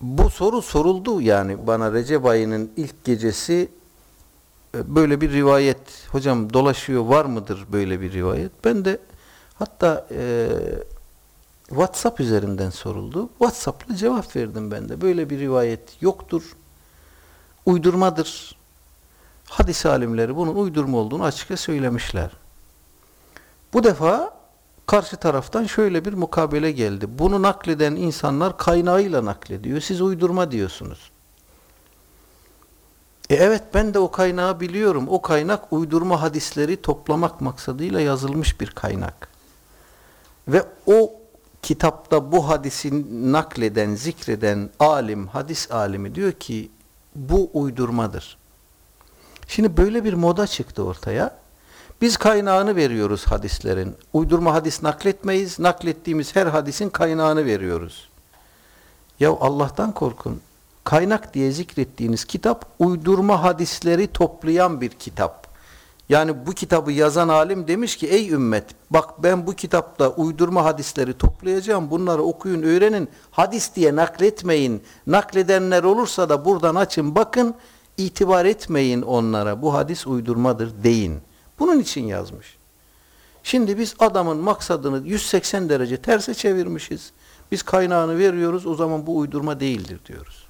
bu soru soruldu yani bana Recep ayının ilk gecesi e, böyle bir rivayet hocam dolaşıyor var mıdır böyle bir rivayet? Ben de hatta e, WhatsApp üzerinden soruldu. WhatsApp'la cevap verdim ben de. Böyle bir rivayet yoktur. Uydurmadır. Hadis alimleri bunun uydurma olduğunu açıkça söylemişler. Bu defa karşı taraftan şöyle bir mukabele geldi. Bunu nakleden insanlar kaynağıyla naklediyor. Siz uydurma diyorsunuz. E evet ben de o kaynağı biliyorum. O kaynak uydurma hadisleri toplamak maksadıyla yazılmış bir kaynak. Ve o kitapta bu hadisi nakleden, zikreden alim, hadis alimi diyor ki bu uydurmadır. Şimdi böyle bir moda çıktı ortaya. Biz kaynağını veriyoruz hadislerin. Uydurma hadis nakletmeyiz. Naklettiğimiz her hadisin kaynağını veriyoruz. Ya Allah'tan korkun. Kaynak diye zikrettiğiniz kitap uydurma hadisleri toplayan bir kitap. Yani bu kitabı yazan alim demiş ki ey ümmet bak ben bu kitapta uydurma hadisleri toplayacağım. Bunları okuyun öğrenin. Hadis diye nakletmeyin. Nakledenler olursa da buradan açın bakın. itibar etmeyin onlara. Bu hadis uydurmadır deyin. Bunun için yazmış. Şimdi biz adamın maksadını 180 derece terse çevirmişiz. Biz kaynağını veriyoruz o zaman bu uydurma değildir diyoruz.